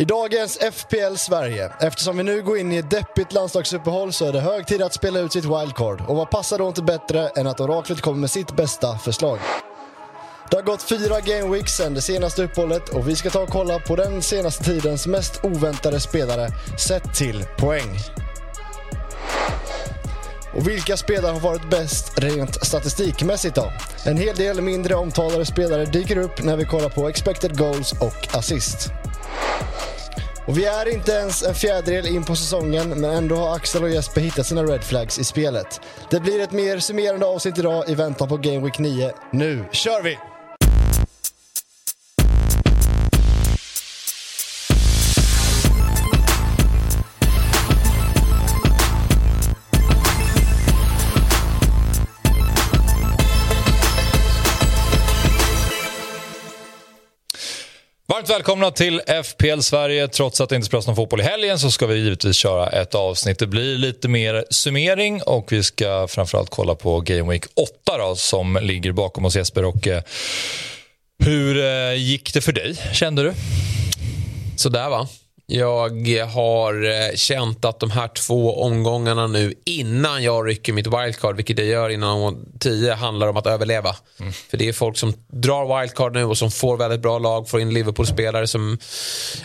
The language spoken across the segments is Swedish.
I dagens FPL Sverige, eftersom vi nu går in i ett deppigt landslagsuppehåll så är det hög tid att spela ut sitt wildcard. Och vad passar då inte bättre än att oraklet kommer med sitt bästa förslag? Det har gått fyra game weeks sedan det senaste uppehållet och vi ska ta och kolla på den senaste tidens mest oväntade spelare sett till poäng. Och vilka spelare har varit bäst rent statistikmässigt då? En hel del mindre omtalade spelare dyker upp när vi kollar på expected goals och assist. Och vi är inte ens en fjärdedel in på säsongen, men ändå har Axel och Jesper hittat sina red flags i spelet. Det blir ett mer summerande avsnitt idag i väntan på Game Week 9. Nu kör vi! Välkomna till FPL Sverige. Trots att det inte spelas någon fotboll i helgen så ska vi givetvis köra ett avsnitt. Det blir lite mer summering och vi ska framförallt kolla på Game Week 8 då, som ligger bakom oss Jesper. Och, eh, hur eh, gick det för dig, kände du? Sådär va. Jag har eh, känt att de här två omgångarna nu innan jag rycker mitt wildcard, vilket jag gör innan tio, handlar om att överleva. Mm. För det är folk som drar wildcard nu och som får väldigt bra lag, får in Liverpool-spelare som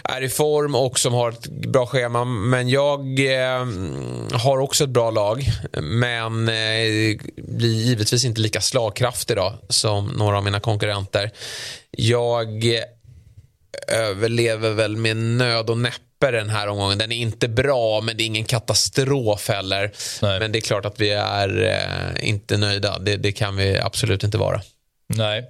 är i form och som har ett bra schema. Men jag eh, har också ett bra lag, men eh, blir givetvis inte lika slagkraftig då, som några av mina konkurrenter. Jag överlever väl med nöd och näppe den här omgången. Den är inte bra, men det är ingen katastrof heller. Nej. Men det är klart att vi är eh, inte nöjda. Det, det kan vi absolut inte vara. Nej.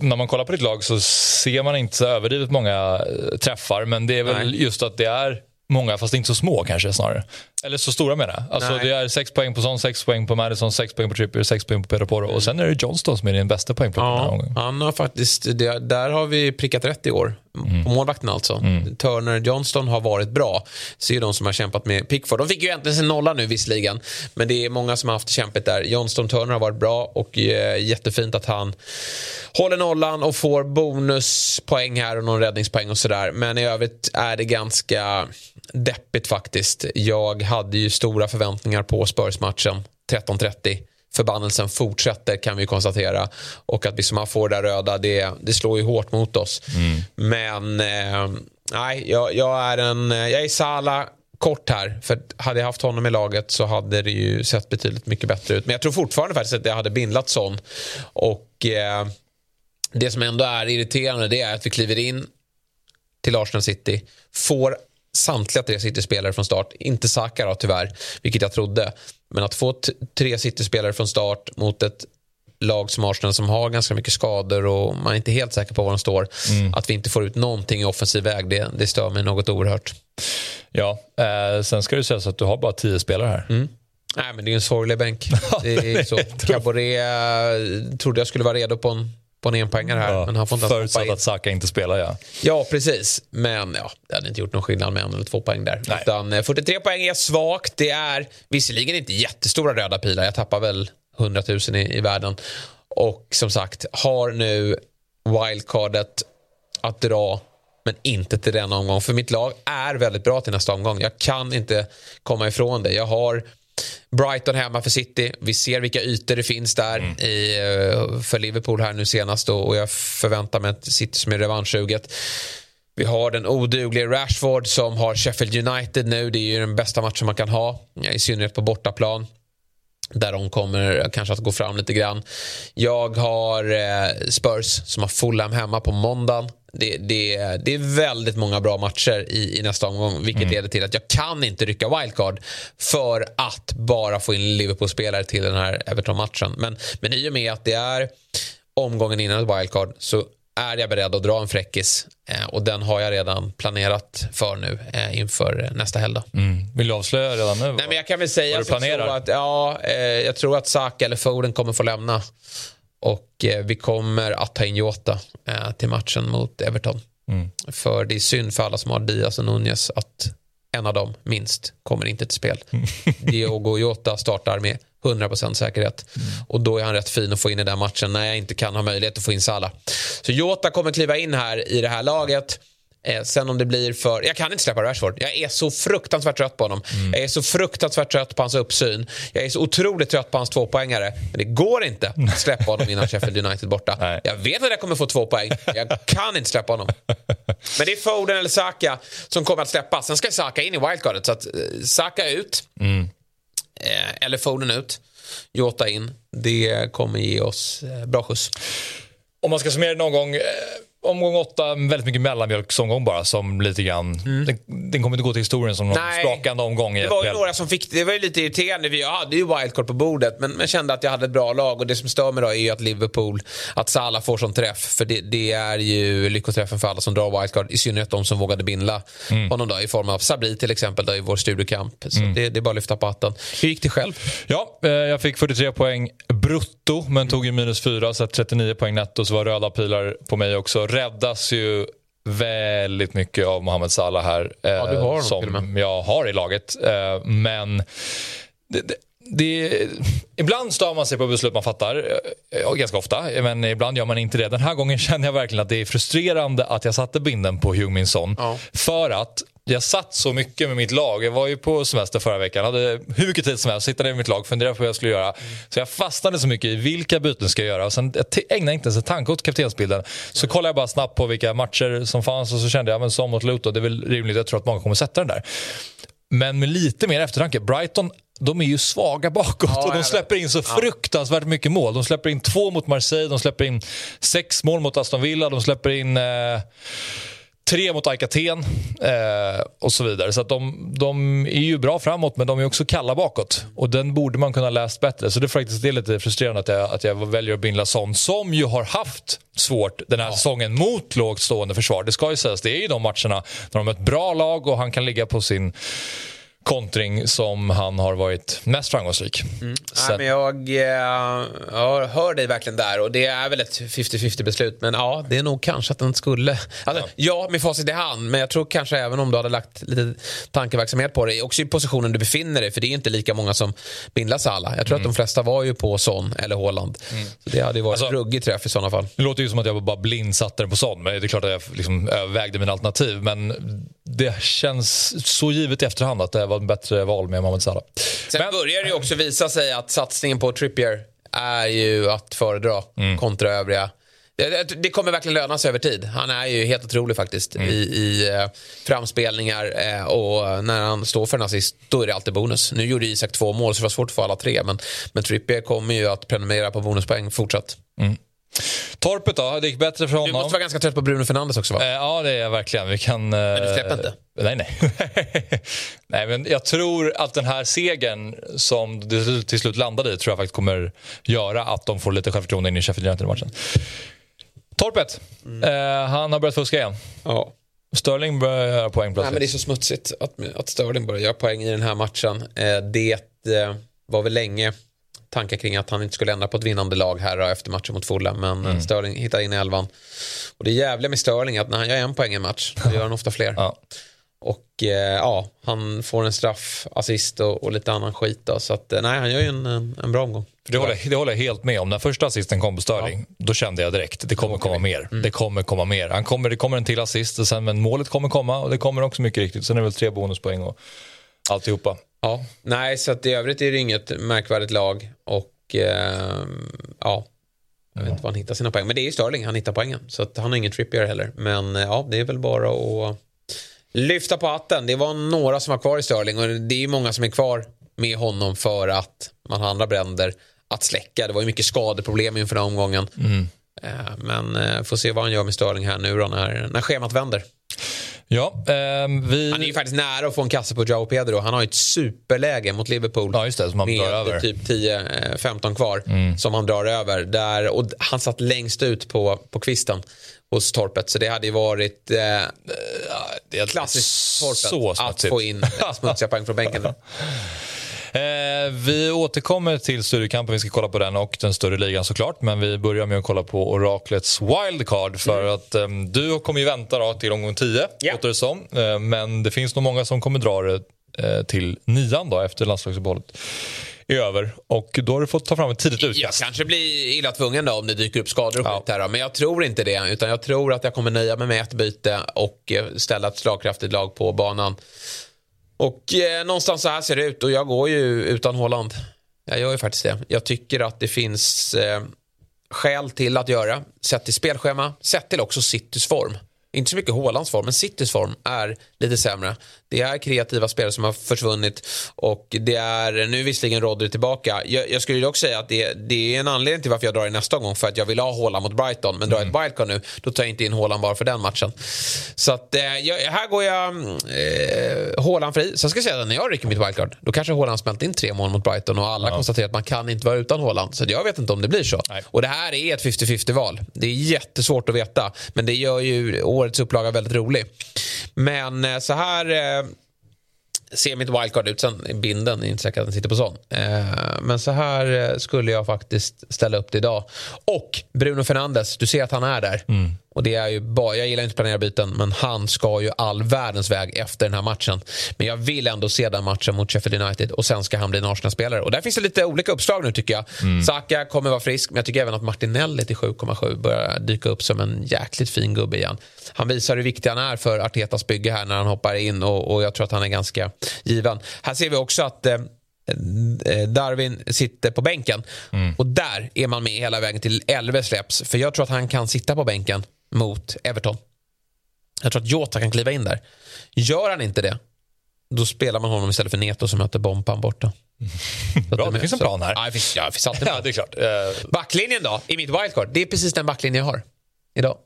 När man kollar på ditt lag så ser man inte så överdrivet många eh, träffar. Men det är väl Nej. just att det är många, fast inte så små kanske snarare. Eller så stora menar jag. Alltså, det är sex poäng på Son, sex poäng på Madison, sex poäng på Trippier, sex poäng på Pedro Porro. Och sen är det Johnston som är din bästa poängplockare ja, den här gången. Han har faktiskt, det, där har vi prickat rätt i år. Mm. På målvakten alltså. Mm. Turner Johnston har varit bra. Så är de som har kämpat med Pickford. De fick ju äntligen sin nolla nu visserligen. Men det är många som har haft kämpet där. Johnston Turner har varit bra och eh, jättefint att han håller nollan och får bonuspoäng här och någon räddningspoäng och sådär. Men i övrigt är det ganska deppigt faktiskt. Jag hade ju stora förväntningar på Spurs-matchen 13.30. Förbannelsen fortsätter kan vi konstatera. Och att vi som får det röda, det, det slår ju hårt mot oss. Mm. Men eh, nej, jag, jag, är en, jag är Sala kort här. För hade jag haft honom i laget så hade det ju sett betydligt mycket bättre ut. Men jag tror fortfarande faktiskt att jag hade bindlat sån. Och eh, det som ändå är irriterande det är att vi kliver in till Arsenal City, får samtliga tre City-spelare från start. Inte Saka då, tyvärr, vilket jag trodde. Men att få tre City-spelare från start mot ett lag som Arsenal som har ganska mycket skador och man är inte helt säker på var de står. Mm. Att vi inte får ut någonting i offensiv väg, det, det stör mig något oerhört. Ja, eh, sen ska det sägas att du har bara tio spelare här. Mm. Nej, men det är en sorglig bänk. det är så. Caboret eh, trodde jag skulle vara redo på en på en enpoängare här. Ja, men han får inte Förutsatt att Saka inte spelar ja. Ja precis. Men ja, det hade inte gjort någon skillnad med en eller två poäng där. Nej. Utan 43 eh, poäng är svagt. Det är visserligen inte jättestora röda pilar. Jag tappar väl 100 000 i, i världen. Och som sagt, har nu wildcardet att dra men inte till denna omgång. För mitt lag är väldigt bra till nästa omgång. Jag kan inte komma ifrån det. Jag har Brighton hemma för City. Vi ser vilka ytor det finns där mm. i, eh, för Liverpool här nu senast och jag förväntar mig ett City som är revanschsuget. Vi har den odugliga Rashford som har Sheffield United nu. Det är ju den bästa matchen man kan ha, i synnerhet på bortaplan. Där de kommer kanske att gå fram lite grann. Jag har eh, Spurs som har Fulham hemma på måndagen det, det, det är väldigt många bra matcher i, i nästa omgång vilket mm. leder till att jag kan inte rycka wildcard för att bara få in Liverpool-spelare till den här Everton-matchen. Men, men i och med att det är omgången innan ett wildcard så är jag beredd att dra en fräckis eh, och den har jag redan planerat för nu eh, inför nästa helg. Mm. Vill du avslöja redan nu? Nej, men jag kan väl säga att jag tror att, ja, eh, jag tror att Saka eller Foden kommer få lämna. Och eh, vi kommer att ta in Jota eh, till matchen mot Everton. Mm. För det är synd för alla som har Diaz och Nunez att en av dem, minst, kommer inte till spel. Diogo Jota startar med 100% säkerhet. Mm. Och då är han rätt fin att få in i den matchen när jag inte kan ha möjlighet att få in Salah. Så Jota kommer kliva in här i det här laget. Eh, sen om det blir för... Jag kan inte släppa Rashford. Jag är så fruktansvärt trött på honom. Mm. Jag är så fruktansvärt trött på hans uppsyn. Jag är så otroligt trött på hans tvåpoängare. Men det går inte att släppa honom innan Sheffield United borta. Nej. Jag vet att jag kommer få två poäng. Jag kan inte släppa honom. Men det är Foden eller Saka som kommer att släppas. Sen ska Saka in i wildcardet. Så att eh, Saka ut. Mm. Eh, eller Foden ut. Jota in. Det kommer ge oss eh, bra skjuts. Om man ska summera någon gång eh, omgång åtta, väldigt mycket mellanmjölksomgång bara som lite grann, mm. den, den, kommer inte gå till historien som någon Nej, sprakande omgång. I det var ju några som fick, det var ju lite irriterande, jag hade ju wildcard på bordet men, men kände att jag hade ett bra lag och det som stör mig då är ju att Liverpool, att Salah får sån träff för det, det är ju lyckoträffen för alla som drar wildcard, i synnerhet de som vågade bindla mm. honom då i form av Sabri till exempel då i vår studiokamp. Så mm. det, det är bara att lyfta på hatten. Hur gick det själv? Ja, eh, jag fick 43 poäng brutto men tog ju minus 4 så 39 poäng netto så var röda pilar på mig också. Räddas ju väldigt mycket av Mohamed Salah här. Ja, du har eh, som jag har i laget. Eh, men det, det, det, ibland stör man sig på beslut man fattar, eh, ganska ofta, men ibland gör man inte det. Den här gången känner jag verkligen att det är frustrerande att jag satte binden på Hugh Min Son. Ja. För att jag satt så mycket med mitt lag. Jag var ju på semester förra veckan. hade hur mycket tid som helst. Sittade med mitt lag funderade på vad jag skulle göra. Så jag fastnade så mycket i vilka byten ska jag göra. Och sen, jag ägnade inte ens en tanke åt kaptensbilden. Så kollade jag bara snabbt på vilka matcher som fanns och så kände jag men som mot Luton, det är väl rimligt. Jag tror att många kommer sätta den där. Men med lite mer eftertanke. Brighton de är ju svaga bakåt ja, och de släpper in så fruktansvärt mycket mål. De släpper in två mot Marseille, de släpper in sex mål mot Aston Villa, de släpper in eh, tre mot AIK Aten eh, och så vidare. Så att de, de, är ju bra framåt men de är också kalla bakåt. Och den borde man kunna läst bättre. Så det är faktiskt det är lite frustrerande att jag, att jag väljer att bindla sån som ju har haft svårt den här ja. säsongen mot lågt stående försvar. Det ska ju sägas, det är ju de matcherna när de har ett bra lag och han kan ligga på sin kontring som han har varit mest framgångsrik. Mm. Nej, men jag, jag eh, hör dig verkligen där och det är väl ett 50-50 beslut men ja, det är nog kanske att den skulle... Alltså, ja. ja, med facit i hand men jag tror kanske även om du hade lagt lite tankeverksamhet på det, också i positionen du befinner dig för det är inte lika många som bindlas alla. Jag tror mm. att de flesta var ju på Son eller Håland. Mm. Så det hade ju varit alltså, ruggig träff i sådana fall. Det låter ju som att jag bara blindsatte den på Son men det är klart att jag liksom övervägde mina alternativ men det känns så givet i efterhand att det var ett bättre val med Mohamed Salah. Sen Men, börjar det ju också visa sig att satsningen på Trippier är ju att föredra mm. kontra övriga. Det, det, kommer verkligen löna sig över tid. Han är ju helt otrolig faktiskt mm. i, i uh, framspelningar uh, och när han står för en assist då är det alltid bonus. Nu gjorde Isak två mål så det var svårt att få alla tre men, men Trippier kommer ju att prenumerera på bonuspoäng fortsatt. Mm. Torpet då, det gick bättre för honom. Du måste vara ganska trött på Bruno Fernandes också va? Eh, ja det är jag verkligen. Vi kan, eh, men du släpper inte? Nej, nej. nej men jag tror att den här segern som det till slut landade i tror jag faktiskt kommer göra att de får lite självförtroende in i Sheffield United-matchen. Torpet, mm. eh, han har börjat fuska igen. Ja. Sterling börjar göra poäng plötsligt. Nej, men det är så smutsigt att, att Sterling börjar göra poäng i den här matchen. Eh, det eh, var väl länge tankar kring att han inte skulle ändra på ett vinnande lag här efter matchen mot Fulham. Men mm. Sterling hittar in i elvan. Och det jävliga med Sterling är att när han gör en poäng i en match, då gör han ofta fler. Ja. Och eh, ja, han får en straff, assist och, och lite annan skit. Då, så att, eh, nej, han gör ju en, en, en bra omgång. För det, håller, det håller jag helt med om. När första assisten kom på Sterling, ja. då kände jag direkt det kommer komma mer. Mm. Det kommer komma mer. Han kommer, det kommer en till assist, och sen, men målet kommer komma och det kommer också mycket riktigt. Sen är det väl tre bonuspoäng och alltihopa. Ja, nej, så att i övrigt är det inget märkvärdigt lag. Och eh, ja, jag vet inte var han hittar sina poäng. Men det är ju Sterling, han hittar poängen. Så att han har ingen Trippier heller. Men eh, ja, det är väl bara att lyfta på hatten. Det var några som var kvar i Sterling och det är många som är kvar med honom för att man har andra bränder att släcka. Det var ju mycket skadeproblem inför den här omgången. Mm. Eh, men eh, får se vad han gör med Sterling här nu då när, när schemat vänder. Ja, eh, vi... Han är ju faktiskt nära att få en kasse på Joao Pedro. Han har ju ett superläge mot Liverpool. Ja, just det, som han med drar över. typ 10-15 kvar mm. som han drar över. Där, och han satt längst ut på, på kvisten hos Torpet. Så det hade ju varit eh, det klassiskt Torpet att få in smutsiga poäng från bänken. Eh, vi återkommer till Studiokampen, vi ska kolla på den och den större ligan såklart. Men vi börjar med att kolla på Oraklets wildcard. För mm. att eh, du kommer ju vänta då, till omgång 10, yeah. det som. Eh, men det finns nog många som kommer dra det eh, till nian då, efter landslagsuppehållet. är över och då har du fått ta fram ett tidigt utkast. Jag kanske blir illa tvungen då om det dyker upp skador och ja. skit här. Men jag tror inte det. Utan jag tror att jag kommer nöja mig med ett byte och eh, ställa ett slagkraftigt lag på banan. Och eh, någonstans så här ser det ut och jag går ju utan Håland. Jag gör ju faktiskt det. Jag tycker att det finns eh, skäl till att göra. Sett till spelschema, sett till också Citys form. Inte så mycket Hålands form, men Citys form är lite sämre. Det är kreativa spelare som har försvunnit och det är nu visserligen Rodri tillbaka. Jag, jag skulle dock säga att det, det, är en anledning till varför jag drar i nästa gång för att jag vill ha Håland mot Brighton. Men drar jag mm. ett wildcard nu, då tar jag inte in Håland bara för den matchen. Så att eh, jag, här går jag eh, Håland fri. Sen ska jag säga att när jag rycker mitt wildcard, då kanske Håland smält in tre mål mot Brighton och alla ja. konstaterar att man kan inte vara utan Håland. Så jag vet inte om det blir så. Nej. Och det här är ett 50-50 val. Det är jättesvårt att veta, men det gör ju årets upplaga väldigt rolig. Men eh, så här eh, ser mitt wildcard ut. Sen binden är inte säkert att den sitter på sån. Eh, men så här eh, skulle jag faktiskt ställa upp det idag. Och Bruno Fernandes, du ser att han är där. Mm. Och det är ju bara, jag gillar inte att planera byten, men han ska ju all världens väg efter den här matchen. Men jag vill ändå se den matchen mot Sheffield United och sen ska han bli en Arsenal-spelare. Och där finns det lite olika uppslag nu tycker jag. Mm. Saka kommer vara frisk, men jag tycker även att Martinelli till 7,7 börjar dyka upp som en jäkligt fin gubbe igen. Han visar hur viktig han är för Artetas bygge här när han hoppar in och, och jag tror att han är ganska given. Här ser vi också att eh, Eh, Darwin sitter på bänken. Mm. Och där är man med hela vägen till Elve släpps. För jag tror att han kan sitta på bänken mot Everton. Jag tror att Jota kan kliva in där. Gör han inte det, då spelar man honom istället för Neto som möter Bompan borta. Bra, det finns en plan här. Ja, det finns, ja, det finns alltid en plan. ja, det är klart. Uh... Backlinjen då, i mitt wildcard. Det är precis den backlinje jag har idag.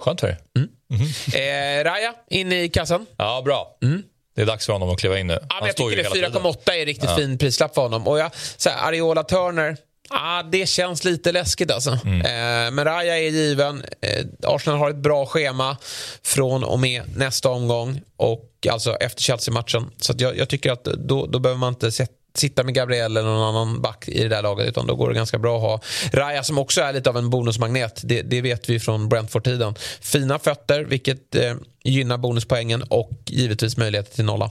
Skönt för dig. Mm. Mm -hmm. eh, Raja in i kassan. Ja, bra. Mm. Det är dags för honom att kliva in nu. Ja, jag tycker det 4,8 är riktigt ja. fin prislapp för honom. Och jag, så här, Ariola Turner, Ah, det känns lite läskigt alltså. Mm. Eh, men Raja är given. Eh, Arsenal har ett bra schema från och med nästa omgång. Och alltså efter Chelsea-matchen. Så jag, jag, tycker att då, då behöver man inte sätta sitta med Gabriel eller någon annan back i det där laget utan då går det ganska bra att ha Raja som också är lite av en bonusmagnet. Det, det vet vi från Brentford-tiden. Fina fötter vilket eh, gynnar bonuspoängen och givetvis möjligheter till nolla.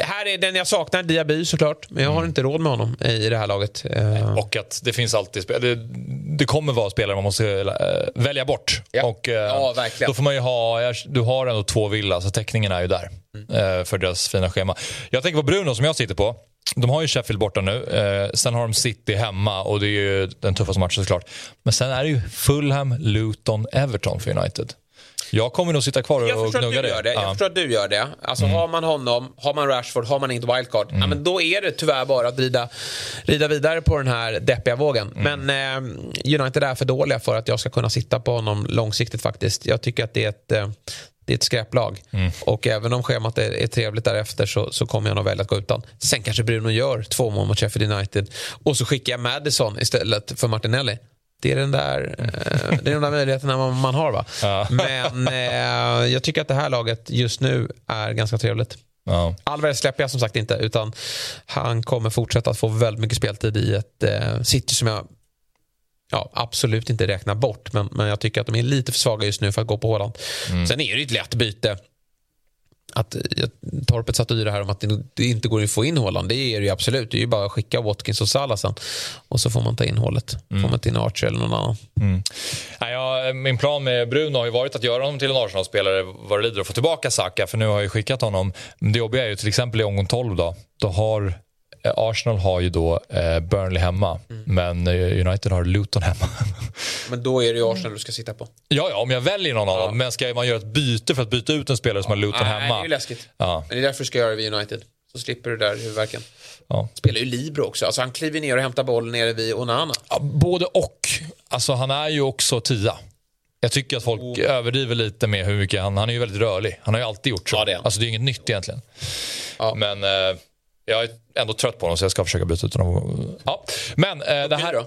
Här är den jag saknar, Diaby såklart. Men jag har mm. inte råd med honom i det här laget. Eh, och att det finns alltid det, det kommer vara spelare man måste äh, välja bort. Ja. Och, äh, ja, verkligen. Då får man ju ha, du har ändå två villa så täckningen är ju där. Mm. För deras fina schema. Jag tänker på Bruno som jag sitter på. De har ju Sheffield borta nu. Eh, sen har de City hemma och det är ju den tuffaste matchen såklart. Men sen är det ju Fulham, Luton, Everton för United. Jag kommer nog sitta kvar och gnugga det. det. Jag förstår att du gör det. Alltså mm. har man honom, har man Rashford, har man inte wildcard. Mm. Ja, men då är det tyvärr bara att rida, rida vidare på den här deppiga vågen. Mm. Men eh, United är för dåliga för att jag ska kunna sitta på honom långsiktigt faktiskt. Jag tycker att det är ett eh, det är ett skräplag. Mm. Och även om schemat är, är trevligt därefter så, så kommer jag nog välja att gå utan. Sen kanske Bruno gör två mål mot Sheffield United och så skickar jag Madison istället för Martinelli. Det är den där, eh, det är de där möjligheterna man, man har. Va? Ja. Men eh, jag tycker att det här laget just nu är ganska trevligt. Ja. Alvarez släpper jag som sagt inte utan han kommer fortsätta att få väldigt mycket speltid i ett eh, City som jag ja, absolut inte räkna bort. Men, men jag tycker att de är lite för svaga just nu för att gå på Håland. Mm. Sen är det ett lätt byte. Att, Torpet satt och yrade här om att det inte går att få in Håland. Det är det ju absolut. Det är ju bara att skicka Watkins och Salah sen. Och så får man ta in hålet. Mm. Får man ta in Archer eller någon annan. Mm. Ja, min plan med Bruno har ju varit att göra honom till en Arsenal-spelare vad det lider och få tillbaka Saka. För nu har jag ju skickat honom. Det jobbiga är ju till exempel i omgång 12 då. Då har Eh, Arsenal har ju då eh, Burnley hemma, mm. men eh, United har Luton hemma. men då är det ju Arsenal du ska sitta på. Ja, ja om jag väljer någon av dem. Men ska man göra ett byte för att byta ut en spelare som har Luton Nej, hemma? Nej, det är ju läskigt. Ja. Men det är därför du ska göra det vid United. Så slipper du där huvudvärken. Ja. Spelar ju Libro också. Alltså han kliver ner och hämtar bollen nere vid Onana. Ja, både och. Alltså han är ju också tia. Jag tycker att folk oh. överdriver lite med hur mycket han... Han är ju väldigt rörlig. Han har ju alltid gjort så. Ja, det är. Alltså det är inget nytt egentligen. Ja. Men... Eh, jag är ändå trött på honom så jag ska försöka byta ut honom. Ja. Men eh, det här... Då?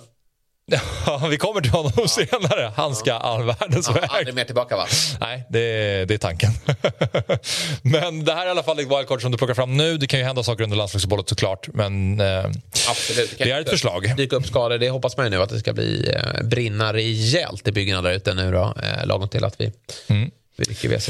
Ja, vi kommer till honom ja. senare. Han ska ja. all världens väg. Aldrig mer tillbaka va? Nej, det, det är tanken. men det här är i alla fall ett wildcard som du plockar fram nu. Det kan ju hända saker under landslagsuppehållet såklart. Men eh, Absolut, det, det är ett förslag. Dyka upp skador. Det hoppas man ju nu att det ska bli eh, brinna rejält i byggena där ute nu då. Eh, lagom till att vi, mm. vi rycker WC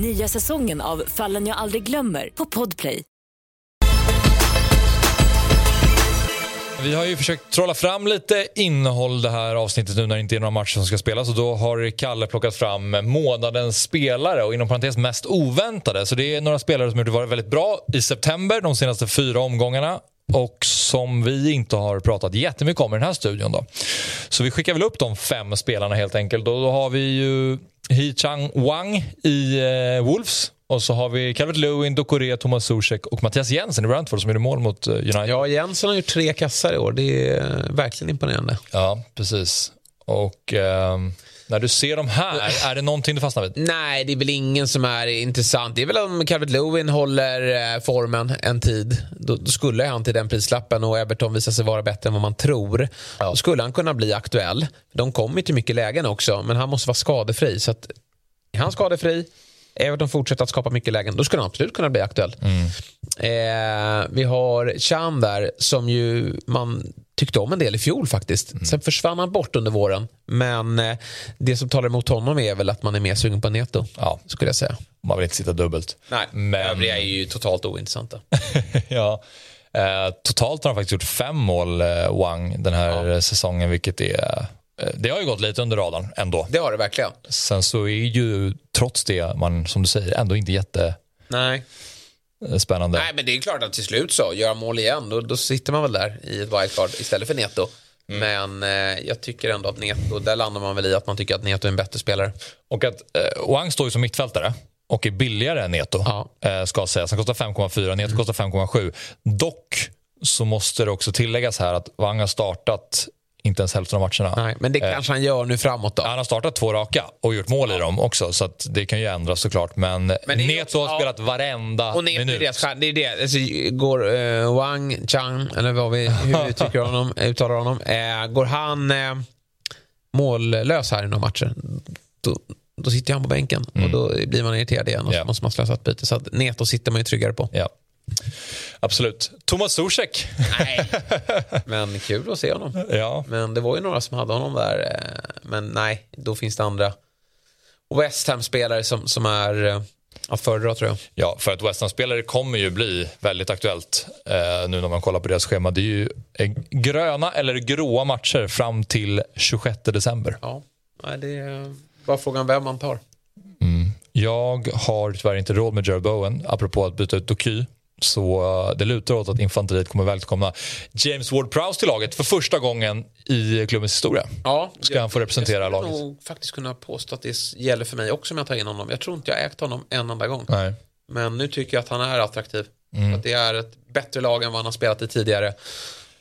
Nya säsongen av Fallen jag aldrig glömmer på Podplay. Vi har ju försökt trolla fram lite innehåll det här avsnittet nu när det inte är några matcher som ska spelas och då har Kalle plockat fram månadens spelare och inom parentes mest oväntade. Så det är några spelare som har varit väldigt bra i september, de senaste fyra omgångarna och som vi inte har pratat jättemycket om i den här studion. Då. Så vi skickar väl upp de fem spelarna helt enkelt och då har vi ju Hee Chang Wang i eh, Wolves och så har vi Calvert Lewin, Dokore, Thomas Zuzek och Mattias Jensen i Brentford som gjorde mål mot eh, United. Ja, Jensen har gjort tre kassar i år. Det är verkligen imponerande. Ja, precis. Och eh, när du ser de här, är det någonting du fastnar vid? Nej, det är väl ingen som är intressant. Det är väl om Calvert Lewin håller eh, formen en tid. Då, då, skulle han till den prislappen och Everton visar sig vara bättre än vad man tror. Ja. Då skulle han kunna bli aktuell. De kommer till mycket lägen också, men han måste vara skadefri. Så att, är han skadefri Everton fortsätter att skapa mycket lägen, då skulle han absolut kunna bli aktuell. Mm. Eh, vi har Chan där som ju man tyckte om en del i fjol faktiskt. Mm. Sen försvann han bort under våren. Men eh, det som talar emot honom är väl att man är mer sugen på Neto. Ja. Skulle jag säga. Man vill inte sitta dubbelt. Nej, men övriga är ju totalt ointressanta. ja. Eh, totalt har han faktiskt gjort fem mål, eh, Wang, den här ja. säsongen, vilket är det har ju gått lite under radarn ändå. Det har det verkligen. Sen så är ju trots det man, som du säger, ändå inte jätte... Nej. Eh, spännande. Nej, men det är klart att till slut så, gör mål igen, då, då sitter man väl där i ett wildcard istället för Neto. Mm. Men eh, jag tycker ändå att Neto, där landar man väl i att man tycker att Neto är en bättre spelare. Och att eh, Wang står ju som mittfältare och är billigare än Neto, ja. eh, ska sägas. Han kostar 5,4, Neto mm. kostar 5,7. Dock så måste det också tilläggas här att Wang har startat inte ens hälften av matcherna. Nej, men det eh, kanske han gör nu framåt då. Han har startat två raka och gjort mål i dem också så det kan ju ändras såklart. Men, men Neto har spelat varenda och Neto minut. Är det, det är det. Alltså, går uh, Wang Chang, eller vad vi, hur vi honom, uttalar honom. Uh, går han uh, mållös här i några matcher då, då sitter han på bänken mm. och då blir man irriterad igen och yeah. så måste man slösa ett byte. Så att Neto sitter man ju tryggare på. Yeah. Absolut. Thomas Zuzek. Nej, men kul att se honom. Ja. Men det var ju några som hade honom där. Eh, men nej, då finns det andra West Ham-spelare som, som är eh, att föredra tror jag. Ja, för att West Ham-spelare kommer ju bli väldigt aktuellt eh, nu när man kollar på deras schema. Det är ju gröna eller gråa matcher fram till 26 december. Ja, det är bara frågan vem man tar. Mm. Jag har tyvärr inte råd med Jared Bowen, apropå att byta ut Doky. Så uh, det lutar åt att infanteriet kommer välkomna James Ward-Prowse till laget för första gången i klubbens historia. Ja, ska jag, han få representera jag laget. Jag skulle nog faktiskt kunna påstå att det gäller för mig också om jag tar in honom. Jag tror inte jag ägt honom en enda gång. Nej. Men nu tycker jag att han är attraktiv. Mm. Att det är ett bättre lag än vad han har spelat i tidigare.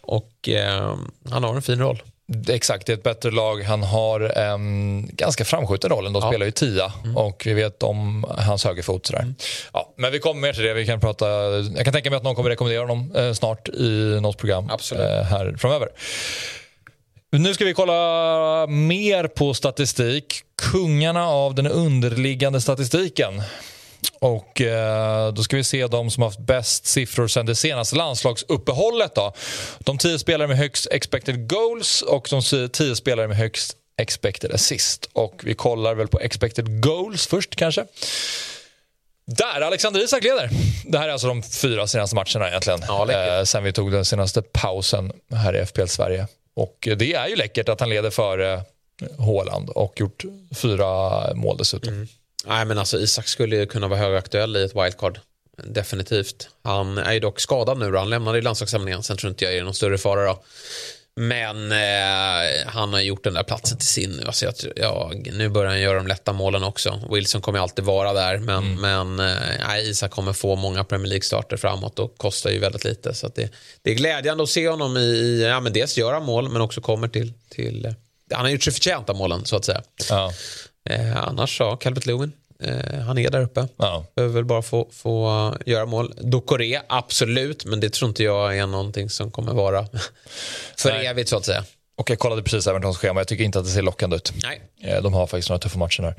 Och eh, han har en fin roll. Exakt, det är ett bättre lag. Han har en ganska framskjuten roll. De ja. spelar ju tia mm. och vi vet om hans högerfot. Sådär. Mm. Ja, men vi kommer mer till det. Vi kan prata, jag kan tänka mig att någon kommer rekommendera honom eh, snart i något program eh, här framöver. Nu ska vi kolla mer på statistik. Kungarna av den underliggande statistiken. Och eh, Då ska vi se de som haft bäst siffror sen det senaste landslagsuppehållet. Då. De tio spelare med högst expected goals och de tio spelare med högst expected assist. Och Vi kollar väl på expected goals först kanske. Där, Alexander Isak leder. Det här är alltså de fyra senaste matcherna egentligen. Ja, eh, sen vi tog den senaste pausen här i FPL Sverige. Och Det är ju läckert att han leder före Håland och gjort fyra mål dessutom. Mm. Nej, men alltså Isak skulle ju kunna vara högaktuell i ett wildcard. Definitivt. Han är ju dock skadad nu då. Han lämnade i landslagssamlingen. Sen tror inte jag är någon större fara då. Men eh, han har gjort den där platsen till sin nu. Alltså, jag, ja, nu börjar han göra de lätta målen också. Wilson kommer alltid vara där. Men, mm. men eh, Isak kommer få många Premier League-starter framåt och kostar ju väldigt lite. Så det, det är glädjande att se honom i, ja men dels göra mål men också kommer till, till han har gjort sig förtjänt av målen så att säga. Ja. Eh, annars, ja, Calvert Lewin. Eh, han är där uppe. Ja. Behöver väl bara få, få göra mål. Dokore, absolut, men det tror inte jag är någonting som kommer vara för Nej. evigt så att säga. Och jag kollade precis Evertons schema, jag tycker inte att det ser lockande ut. Nej. Eh, De har faktiskt några tuffa matcher där.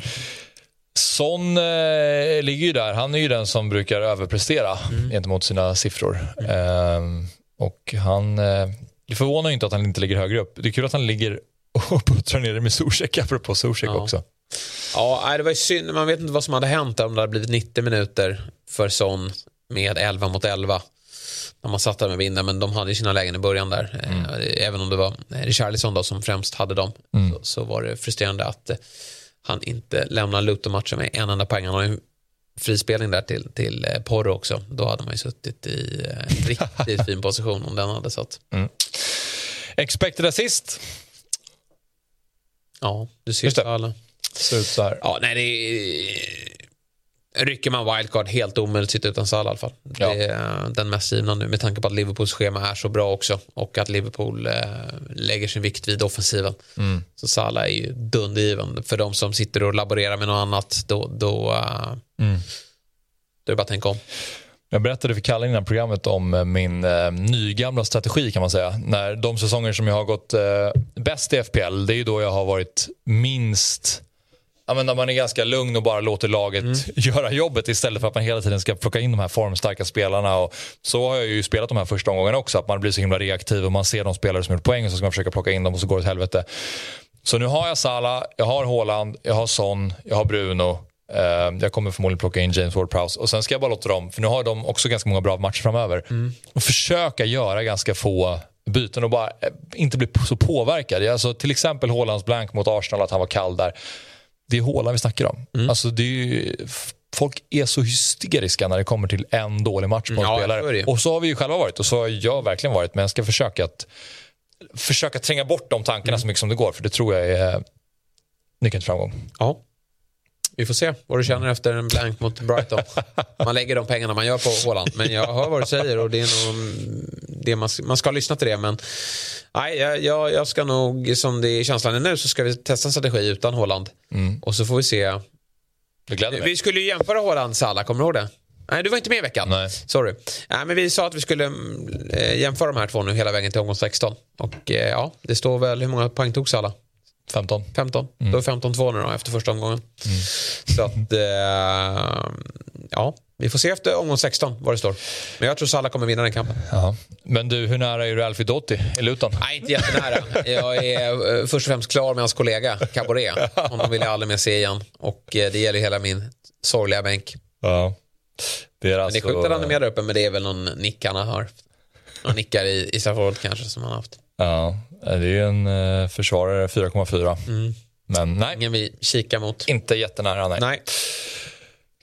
Son eh, ligger ju där. Han är ju den som brukar överprestera Mm. gentemot sina siffror. Eh, och han... Eh, det förvånar ju inte att han inte ligger högre upp. Det är kul att han ligger och puttrar ner det med Zuzek, apropå Zuzek Ja. också. Ja, det var ju synd. Man vet inte vad som hade hänt om det hade blivit 90 minuter för Son med 11 mot 11. När man satt där med vinden, men de hade ju sina lägen i början där. Eh, Även om det var Richarlison då som främst hade dem så, så var det frustrerande att eh, han inte lämnar Luton-matchen med en enda poäng. Han har ju frispelning där till, till eh, Porro också. Då hade man ju suttit i en riktigt fin position om den hade satt. Expected assist Ja, du ser ju alla. Här. Ja, nej, det är... Rycker man wildcard helt omöjligt sitta utan Salah i alla fall. Ja. Det är den mest givna nu med tanke på att Liverpools schema är så bra också och att Liverpool eh, lägger sin vikt vid offensiven. Mm. Så Salah är ju dundergiven. För de som sitter och laborerar med något annat då, då, eh, Mm. då är det bara att tänka om. Jag berättade för Kalle innan programmet om eh, min eh, nygamla strategi kan man säga. När de säsonger som jag har gått eh, bäst i FPL, det är ju då jag har varit minst Ja, men när man är ganska lugn och bara låter laget göra jobbet istället för att man hela tiden ska plocka in de här formstarka spelarna. Och så har jag ju spelat de här första omgångarna också, att man blir så himla reaktiv och man ser de spelare som gjort poäng och så ska man försöka plocka in dem och så går det åt helvete. Så nu har jag Salah, jag har Haaland, jag har Son, jag har Bruno. Eh, jag kommer förmodligen plocka in James Ward-Prowse och sen ska jag bara låta dem, för nu har de också ganska många bra matcher framöver, och försöka göra ganska få byten och bara eh, inte bli så påverkad. Alltså, till exempel Haalands blank mot Arsenal, att han var kall där. Det är Haaland vi snackar om. Alltså, det är ju, folk är så hysteriska när det kommer till en dålig match på en Ja, spelare. Och så har vi ju själva varit och så har jag verkligen varit. Men jag ska försöka att försöka tränga bort de tankarna Mm. så mycket som det går. För det tror jag är nyckeln till framgång. Ja. Vi får se vad du känner efter en blank mot Brighton. Man lägger de pengarna man gör på Haaland. Men jag hör vad du säger och det är nog det man, ska- man ska lyssna till det. Men nej, jag, jag, ska nog, som det är känslan är nu, så ska vi testa en strategi utan Haaland. Och så får vi se. Vi skulle ju jämföra Haaland Salah, kommer du ihåg det? Nej, du var inte med i veckan. Nej. Sorry. Nej, men vi sa att vi skulle mm, eh, jämföra de här två nu hela vägen till omgång 16. Och eh, ja, det står väl, hur många poäng tog Salah? 15. 15. Då är 15-2 nu då efter första omgången. Så att, eh, ja, vi får se efter omgång 16 vad det står. Men jag tror Salah kommer vinna den kampen. Ja. Men du, hur nära är du Alfie Dotti i Luton? Nej, inte jättenära. Jag är eh, först och främst klar med hans kollega Caboret. Honom vill jag aldrig mer se igen. Och eh, det gäller hela min sorgliga bänk. Ja. Det är Men alltså... det är sjukt att han är med där uppe, men det är väl någon nick han har. Någon nickar i, i straffområdet kanske som han har haft. Ja, det är en eh, försvarare 4,4. Mm. Men nej, Ingen vi kikar mot. inte jättenära. Nej. Nej.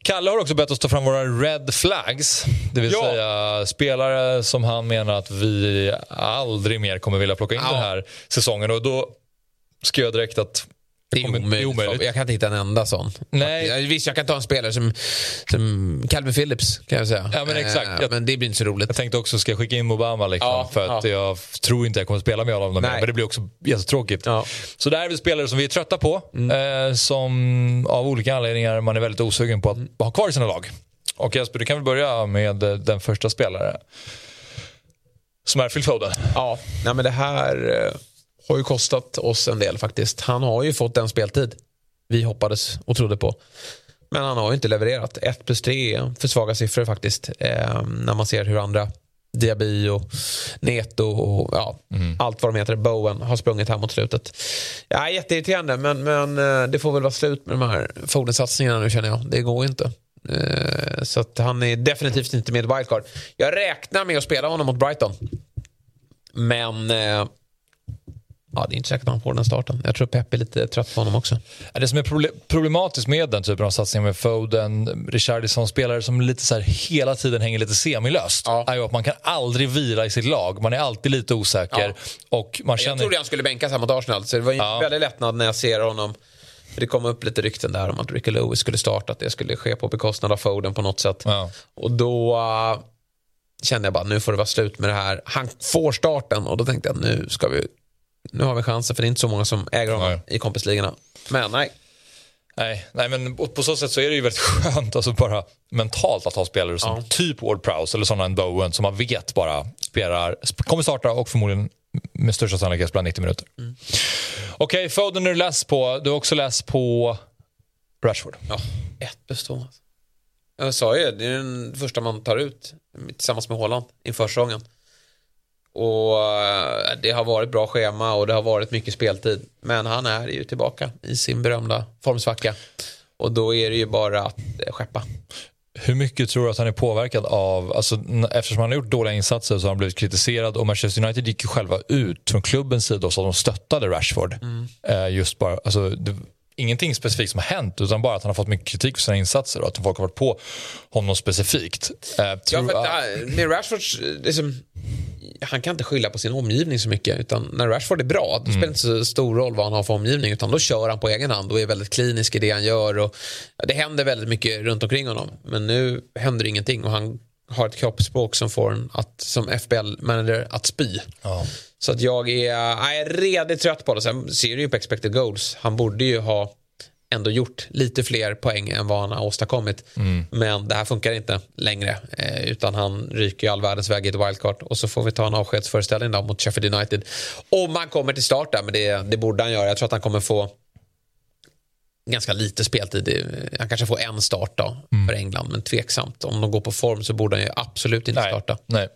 Kalle har också bett oss ta fram våra red flags. Det vill Ja. säga spelare som han menar att vi aldrig mer kommer vilja plocka in Ja. den här säsongen. Och då skrev jag direkt att Det är kommer- omöjligt. Jag kan inte hitta en enda sån. Nej. Visst, jag kan ta en spelare som, som Calvin Phillips kan jag säga. Ja, men exakt. Eh, Jag- Men det blir inte så roligt. Jag tänkte också, ska jag skicka in Obama liksom? Ja, för att ja. jag tror inte jag kommer spela med honom mer. Nej. Men det blir också jättetråkigt. Ja. Så det här är väl spelare som vi är trötta på. Eh, som av olika anledningar man är väldigt osugen på att ha kvar i sina lag. Och Jesper, du kan väl börja med eh, den första spelare. Som är Phil Foden. Ja, nej, men det här eh, har ju kostat oss en del faktiskt. Han har ju fått den speltid vi hoppades och trodde på. Men han har ju inte levererat. 1 plus 3 är för svaga siffror faktiskt. Eh, när man ser hur andra Diaby och Neto och ja, allt vad de heter, Bowen, har sprungit här mot slutet. Ja, jätteirriterande, men, men eh, det får väl vara slut med de här Foden-satsningarna nu känner jag. Det går inte. Eh, Så att han är definitivt inte med i wildcard. Jag räknar med att spela honom mot Brighton. Men eh, ja, det är inte säkert att han får den starten. Jag tror Pep är lite trött på honom också. Ja, Det som är proble- problematiskt med den typen av satsningar med Foden, Richarlison, spelare som lite så hela tiden hänger lite semilöst, Ja. är ju att man kan aldrig vila i sitt lag. Man är alltid lite osäker. Och man Jag känner... trodde han skulle bänkas här mot Arsenal, så det var en Ja. väldigt lättnad när jag ser honom. Det kom upp lite rykten där om att Ricky Lewis skulle starta, att det skulle ske på bekostnad av Foden på något sätt. Ja. Och då uh, kände jag bara, nu får det vara slut med det här. Han får starten och då tänkte jag, nu ska vi nu har vi chansen för det är inte så många som äger honom i kompisligorna. Men nej, Nej, nej, men på så sätt så är det ju väldigt skönt alltså bara mentalt att ha spelare som ja. typ Ward Prowse eller sådana en Bowen som man vet bara spelar, kommer starta och förmodligen med största sannolikhet spela 90 minuter. Mm. Okej, okay, Foden har du läst på. Du har också läst på Rashford. Ja, ett plus. Alltså. Jag sa ju det är den första man tar ut tillsammans med Håland inför säsongen. Och eh, det har varit bra schema och det har varit mycket speltid. Men han är ju tillbaka i sin berömda formsvacka. Och då är det ju bara att eh, skeppa. Hur mycket tror du att han är påverkad av, alltså, eftersom han har gjort dåliga insatser så har han blivit kritiserad och Manchester United gick ju själva ut från klubbens sida och sa att de stöttade Rashford. Mm. Eh, just bara, alltså, ingenting specifikt som har hänt utan bara att han har fått mycket kritik för sina insatser och att folk har varit på honom specifikt. Eh, ja, för, med Rashford, liksom, han kan inte skylla på sin omgivning så mycket utan när Rashford är bra då mm. spelar det inte så stor roll vad han har för omgivning utan då kör han på egen hand och är väldigt klinisk i det han gör och det händer väldigt mycket runt omkring honom men nu händer ingenting och han har ett kroppsspråk som får en att, som FBL-manager att spy. Ja. Så att jag är, jag är redigt trött på det. Sen ser du ju på expected goals. Han borde ju ha ändå gjort lite fler poäng än vad han har åstadkommit. Mm. Men det här funkar inte längre. Eh, utan han ryker all världens väg i ett wildcard. Och så får vi ta en avskedsföreställning då mot Sheffield United. Om han kommer till start där, men det, det borde han göra. Jag tror att han kommer få ganska lite speltid. Han kanske får en start då mm. för England, men tveksamt. Om de går på form så borde han ju absolut inte nej, starta. Nej.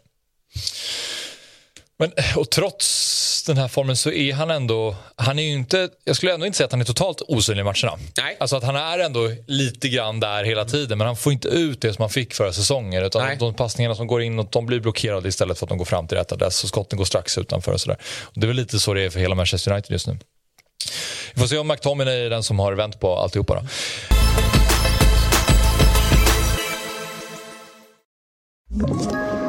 Men, och trots den här formen så är han ändå, han är ju inte, jag skulle ändå inte säga att han är totalt osynlig i matcherna. Nej. Alltså att han är ändå lite grann där hela tiden men han får inte ut det som han fick förra säsongen. Utan Nej. de passningarna som går in och de blir blockerade istället för att de går fram till rätt adress och skotten går strax utanför och sådär. Det är väl lite så det är för hela Manchester United just nu. Vi får se om McTominay är den som har vänt på alltihopa då. Mm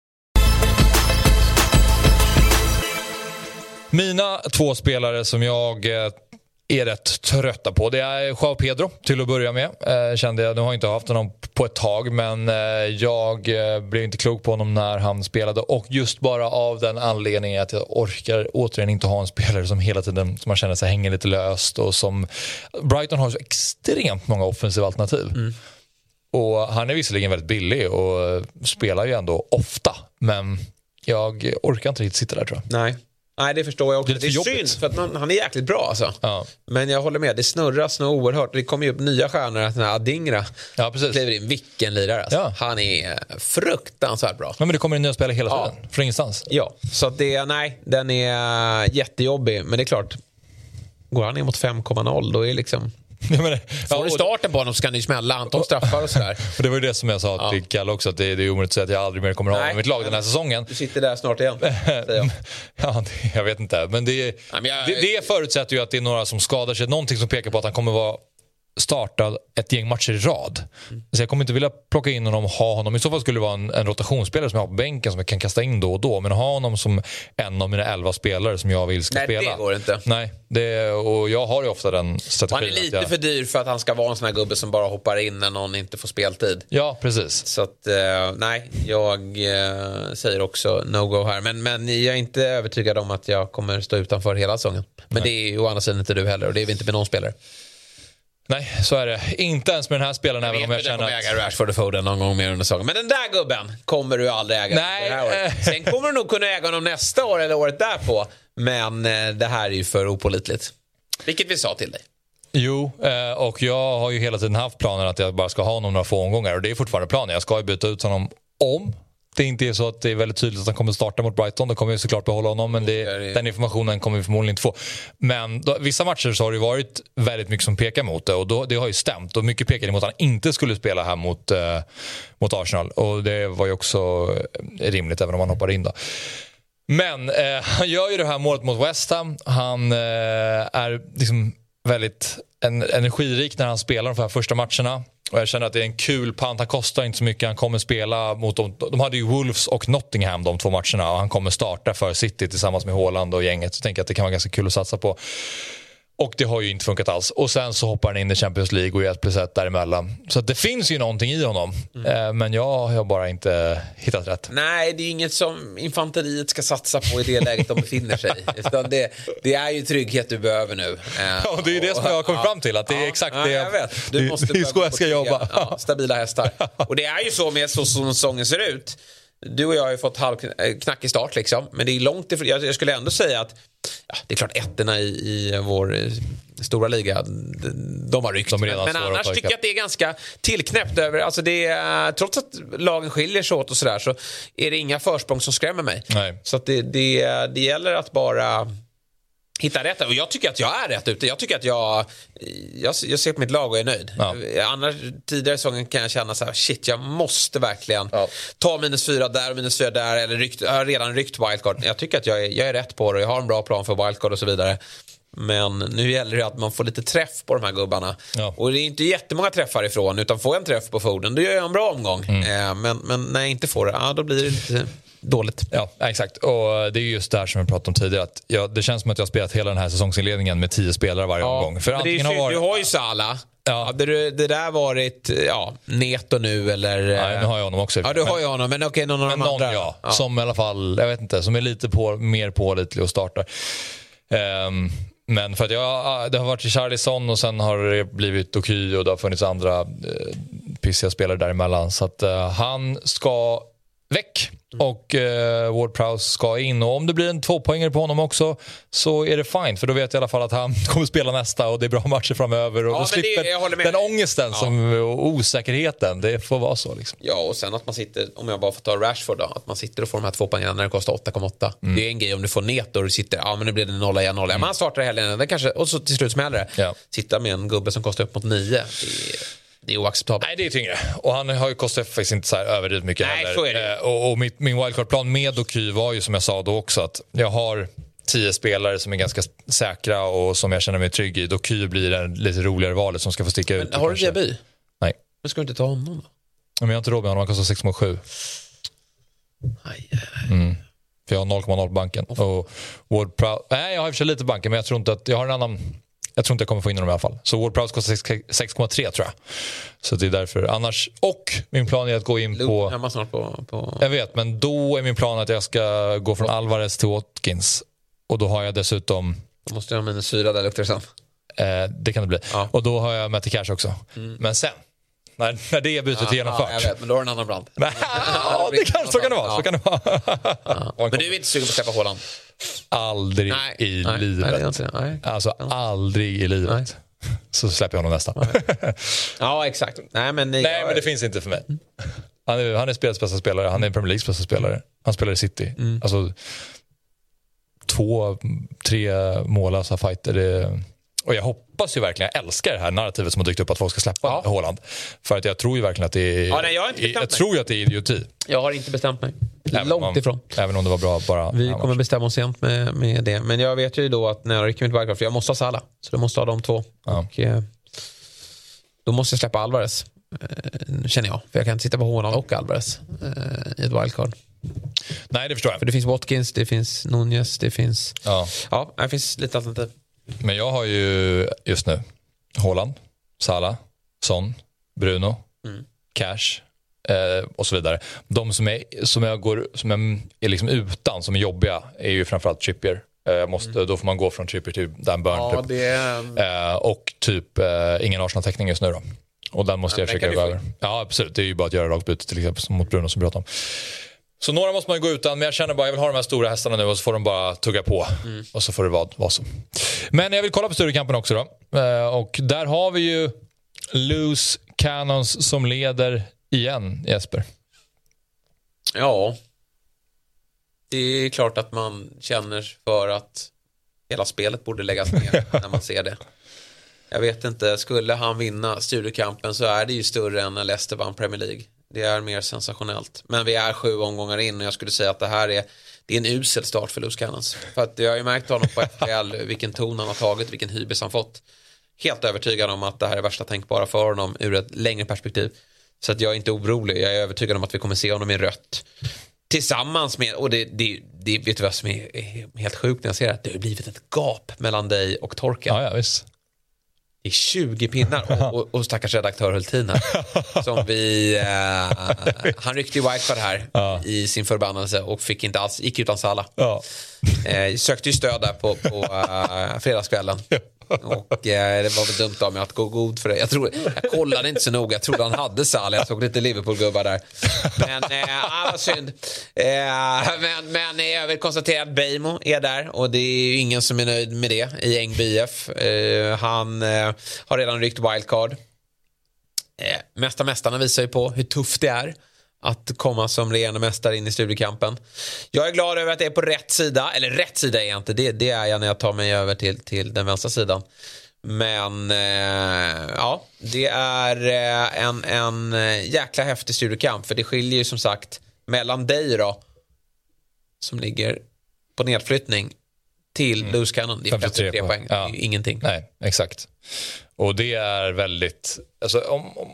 Mina två spelare som jag eh, är rätt trötta på. Det är Joao Pedro till att börja med. Eh, kände jag. Nu har jag inte haft honom på ett tag men eh, jag eh, blev inte klok på honom när han spelade och just bara av den anledningen att jag orkar återigen inte ha en spelare som hela tiden som man känner sig hänger lite löst och som Brighton har så extremt många offensiva alternativ. Mm. Och han är visserligen väldigt billig och spelar ju ändå ofta men jag orkar inte riktigt sitta där tror jag. Nej. Nej, det förstår jag också. Det är, det är synd, för att man, han är jäkligt bra alltså. Ja. Men jag håller med, det snurras nog oerhört. Det kommer ju upp nya stjärnor, den här Adingra. Ja, precis. Kliver in, vilken lirare alltså. Ja. Han är fruktansvärt bra. Ja, men det kommer nya spelare hela tiden, ja. från ingenstans. Ja, så det, nej, den är jättejobbig. Men det är klart, går han ner mot 5,0 då är liksom Ja, men, Får ja, du starten på honom så kan det ju smälla. Han tar straffar och sådär. och det var ju det som jag sa till Kalle också, att det, det är omöjligt att säga att jag aldrig mer kommer att ha honom i mitt lag den här säsongen. Du sitter där snart igen, jag. ja, det, jag vet inte. Men, det, Nej, men jag, det, det förutsätter ju att det är några som skadar sig. Någonting som pekar på att han kommer vara startad ett gäng matcher i rad. Mm. Så jag kommer inte vilja plocka in honom och ha honom. I så fall skulle det vara en, en rotationsspelare som jag har på bänken som jag kan kasta in då och då. Men ha honom som en av mina elva spelare som jag vill ska Nej, spela. Nej, det går inte. Nej, det, och jag har ju ofta den strategin. Han är lite jag... för dyr för att han ska vara en sån här gubbe som bara hoppar in när någon inte får speltid. Ja, precis. Så att, eh, nej, jag eh, säger också no-go här. Men, men jag är inte övertygad om att jag kommer stå utanför hela säsongen. Men nej. det är ju å andra sidan inte du heller och det är vi inte med någon spelare. Nej, så är det. Inte ens med den här spelaren, även om jag känner att... äga Rashford och Foden någon gång mer under säsongen. Men den där gubben kommer du aldrig äga Nej. det här året. Sen kommer du nog kunna äga honom nästa år eller året därpå. Men eh, det här är ju för opolitligt. Vilket vi sa till dig. Jo, eh, och jag har ju hela tiden haft planen att jag bara ska ha honom några få omgångar och det är fortfarande planen. Jag ska ju byta ut honom om det inte är så att det är väldigt tydligt att han kommer starta mot Brighton. Då kommer vi såklart behålla honom men det, den informationen kommer vi förmodligen inte få. Men då, vissa matcher så har det varit väldigt mycket som pekar mot det och då, det har ju stämt. Och mycket pekade mot att han inte skulle spela här mot, eh, mot Arsenal och det var ju också rimligt även om han hoppade in då. Men eh, han gör ju det här målet mot West Ham. Han eh, är liksom väldigt en, energirik när han spelar de här första matcherna. Och jag känner att det är en kul pant. Han kostar inte så mycket. Han kommer spela mot dem. De hade ju Wolves och Nottingham de två matcherna och han kommer starta för City tillsammans med Haaland och gänget. Så jag tänker att det kan vara ganska kul att satsa på. Och det har ju inte funkat alls. Och sen så hoppar han in i Champions League och är ett plus ett däremellan. Så det finns ju någonting i honom. Mm. Eh, men jag har bara inte hittat rätt. Nej, det är inget som infanteriet ska satsa på i det läget de befinner sig Utan det, det är ju trygghet du behöver nu. Eh, ja, det är ju det som jag har kommit fram till. Att det är exakt ja, det jag, vet. Du måste det är så jag ska jobba. Ja, stabila hästar. Och det är ju så med så som säsongen ser ut. Du och jag har ju fått halvknackig start liksom. Men det är långt ifrån. Jag skulle ändå säga att ja, det är klart ettorna i, i vår eh, stora liga, de har ryckt. De men annars tycker jag att det är ganska tillknäppt över, alltså det är, trots att lagen skiljer sig åt och sådär så är det inga försprång som skrämmer mig. Nej. Så det, det, det gäller att bara hitta rätt. Och jag tycker att jag är rätt ute. Jag tycker att jag, jag, jag ser på mitt lag och är nöjd. Ja. Annars, tidigare säsongen kan jag känna så här, shit, jag måste verkligen ja. ta minus fyra där och minus fyra där. Eller rykt, jag har redan ryckt wildcard. Jag tycker att jag är, jag är rätt på det. Jag har en bra plan för wildcard och så vidare. Men nu gäller det att man får lite träff på de här gubbarna. Ja. Och det är inte jättemånga träffar ifrån. Utan får jag en träff på Foden, då gör jag en bra omgång. Mm. Eh, men, men när jag inte får det, ja, då blir det lite dåligt. Ja, exakt. Och det är just det här som jag pratade om tidigare. Att jag, det känns som att jag har spelat hela den här säsongsinledningen med tio spelare varje ja, omgång. För det är har varit... Du har ju Salah. Ja. Hade du, det där varit ja, Neto nu eller? Nej, nu har jag honom också. Ja, du har ju honom. Men okej, någon av de andra? Ja, ja, som i alla fall, jag vet inte, som är lite på, mer pålitlig och startar. Um, men för att jag, det har varit Charlison och sen har det blivit Doky och det har funnits andra eh, pissiga spelare däremellan. Så att uh, han ska väck. Och eh, Ward Prowse ska in. Och om det blir en tvåpoängare på honom också så är det fine. För då vet jag i alla fall att han kommer spela nästa och det är bra matcher framöver. Och ja, då slipper den ångesten ja. som, och osäkerheten. Det får vara så. Liksom. Ja, och sen att man sitter, om jag bara får ta Rashford då, att man sitter och får de här två poängen när det kostar 8,8. Mm. Det är en grej om du får net och du sitter, ja men nu blir det 0 igen, 0 igen. Mm. Man startar helgen, kanske, och så till slut smäller det. Ja. Sitta med en gubbe som kostar upp mot 9 det är oacceptabelt. Nej, det är tyngre. Och han har ju kostat faktiskt inte så här överdrivet mycket Nej, heller. Så är det. Eh, och, och mitt, min wildcard-plan med Doky var ju som jag sa då också att jag har tio spelare som är ganska säkra och som jag känner mig trygg i. Doky blir det lite roligare valet som ska få sticka Men, ut. Har du Diaby? Nej. Men ska du inte ta honom då? Men jag har inte råd med honom, han kostar 6,7. Mm. För jag har 0,0 på banken. Och Ward Proud, nej, jag har i och för sig lite banken men jag tror inte att jag har en annan jag tror inte jag kommer få in honom i alla fall. Så Ward Prowse kostar 6,3 tror jag. Så det är därför. Annars, och min plan är att gå in på... hemma snart på, på... Jag vet, men då är min plan att jag ska gå från Alvarez till Watkins. Och då har jag dessutom... Då måste jag ha minus fyra där luktar det sen. Eh, det kan det bli. Ja. Och då har jag Matty Cash också. Mm. Men sen, när, när det bytet är genomfört. Ja, jag vet, men då har du en annan brand. ja, det kan, så kan det vara. Så kan det vara. Ja. Men du är inte sugen på att släppa Håland? Aldrig nej, i nej, livet. Nej. Alltså aldrig i livet. Så släpper jag honom nästan. ja, exakt. Nej, men, nej, jag... men det finns inte för mig. Han är, han är spelets bästa spelare, han är Premier Leagues bästa spelare. Han spelar i City. Mm. Alltså, två, tre mållösa fighter. Det, och jag hoppas ju verkligen, jag älskar det här narrativet som har dykt upp att folk ska släppa ja. Håland. För att jag tror ju verkligen att det är, ja, nej, jag, jag tror ju att det är idioti. Jag har inte bestämt mig. Även Långt om, ifrån. Även om det var bra bara. Vi kommer bestämma oss sent med, med det. Men jag vet ju då att när jag rycker mitt wildcard, för jag måste ha Salah. Så jag måste ha de två. Ja. Och, eh, då måste jag släppa Alvarez. Eh, känner jag. För jag kan inte sitta på Håland och Alvarez eh, i ett wildcard. Nej, det förstår jag. För det finns Watkins, det finns Nunez, det finns... Ja, ja det finns lite alternativ. Men jag har ju just nu Haaland, Salah, Son, Bruno, mm. Cash eh, och så vidare. De som, är, som jag, går, som jag är liksom utan, som är jobbiga, är ju framförallt Trippier. Eh, måste, mm. Då får man gå från Trippier till Dan Burn. Ja, typ. det... eh, och typ eh, ingen Arsenal-täckning just nu då. Och den måste ja, jag försöka gå över. Ja, absolut. Det är ju bara att göra rakt byte till exempel mot Bruno som vi pratade om. Så några måste man ju gå utan, men jag känner bara jag vill ha de här stora hästarna nu och så får de bara tugga på. Mm. Och så får det vara, vara så. Men jag vill kolla på Sturekampen också då. Eh, och där har vi ju Loose Cannons som leder igen, Jesper. Ja. Det är klart att man känner för att hela spelet borde läggas ner när man ser det. Jag vet inte, skulle han vinna Sturekampen så är det ju större än när Leicester vann Premier League. Det är mer sensationellt. Men vi är sju omgångar in och jag skulle säga att det här är, det är en usel start för Loose Cannons. För att jag har ju märkt honom på FPL vilken ton han har tagit, vilken hybris han fått. helt övertygad om att det här är värsta tänkbara för honom ur ett längre perspektiv. Så att jag är inte orolig. Jag är övertygad om att vi kommer se honom i rött. Tillsammans med, och det, det, det vet du vad som är helt sjukt när jag ser det? Det har blivit ett gap mellan dig och Torkel. Ja, ja, visst. Det är 20 pinnar och, och, och stackars redaktör Hultin här. Som vi, eh, han ryckte ju wildcard här ja. i sin förbannelse och fick inte alls, gick utan Salla. Ja. Eh, sökte ju stöd där på, på uh, fredagskvällen. Och eh, det var väl dumt av mig att gå god för det. Jag, tror, jag kollade inte så noga. Jag trodde han hade Salah. Jag såg lite Liverpool-gubbar där. Men eh, vad synd. Eh, men, men jag vill konstatera att Beijmo är där och det är ju ingen som är nöjd med det i Eng BF. Eh, han eh, har redan ryckt wildcard. Eh, Mästa mästarna visar ju på hur tufft det är att komma som regerande mästare in i studiekampen. Jag är glad över att det är på rätt sida, eller rätt sida är jag inte, det, det är jag när jag tar mig över till, till den vänstra sidan. Men eh, ja, det är eh, en, en eh, jäkla häftig studiekamp för det skiljer ju som sagt mellan dig då som ligger på nedflyttning till mm. Loose Cannon. Det är 53 poäng, poäng. Ja. Det är ingenting. Nej, exakt. Och det är väldigt, alltså om, om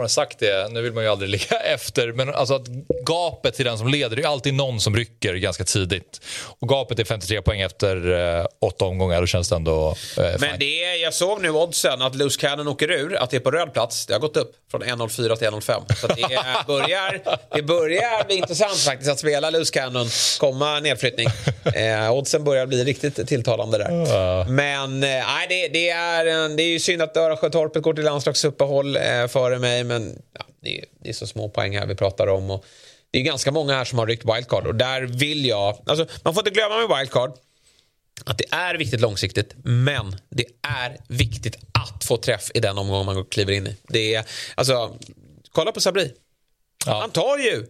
har sagt det, nu vill man ju aldrig ligga efter, men alltså att gapet till den som leder, det är alltid någon som rycker ganska tidigt. Och gapet är 53 poäng efter eh, åtta omgångar, då känns det ändå eh, Men det är, jag såg nu oddsen att Loose Cannon åker ur, att det är på röd plats. Det har gått upp från 1.04 till 1.05. Så det börjar, det börjar bli intressant faktiskt att spela Loose Cannon, komma nedflyttning. Eh, oddsen börjar bli riktigt tilltalande där. Men eh, det, det, är, det är ju synd att Örasjötorpet går till landslagsuppehåll eh, före mig men ja, det, är, det, är, så små poäng här vi pratar om. Och det är ganska många här som har ryckt wildcard och där vill jag... Alltså, man får inte glömma med wildcard att det är viktigt långsiktigt, men det är viktigt att få träff i den omgång man kliver in i. Det är, alltså, kolla på Sabri. Ja. Han tar ju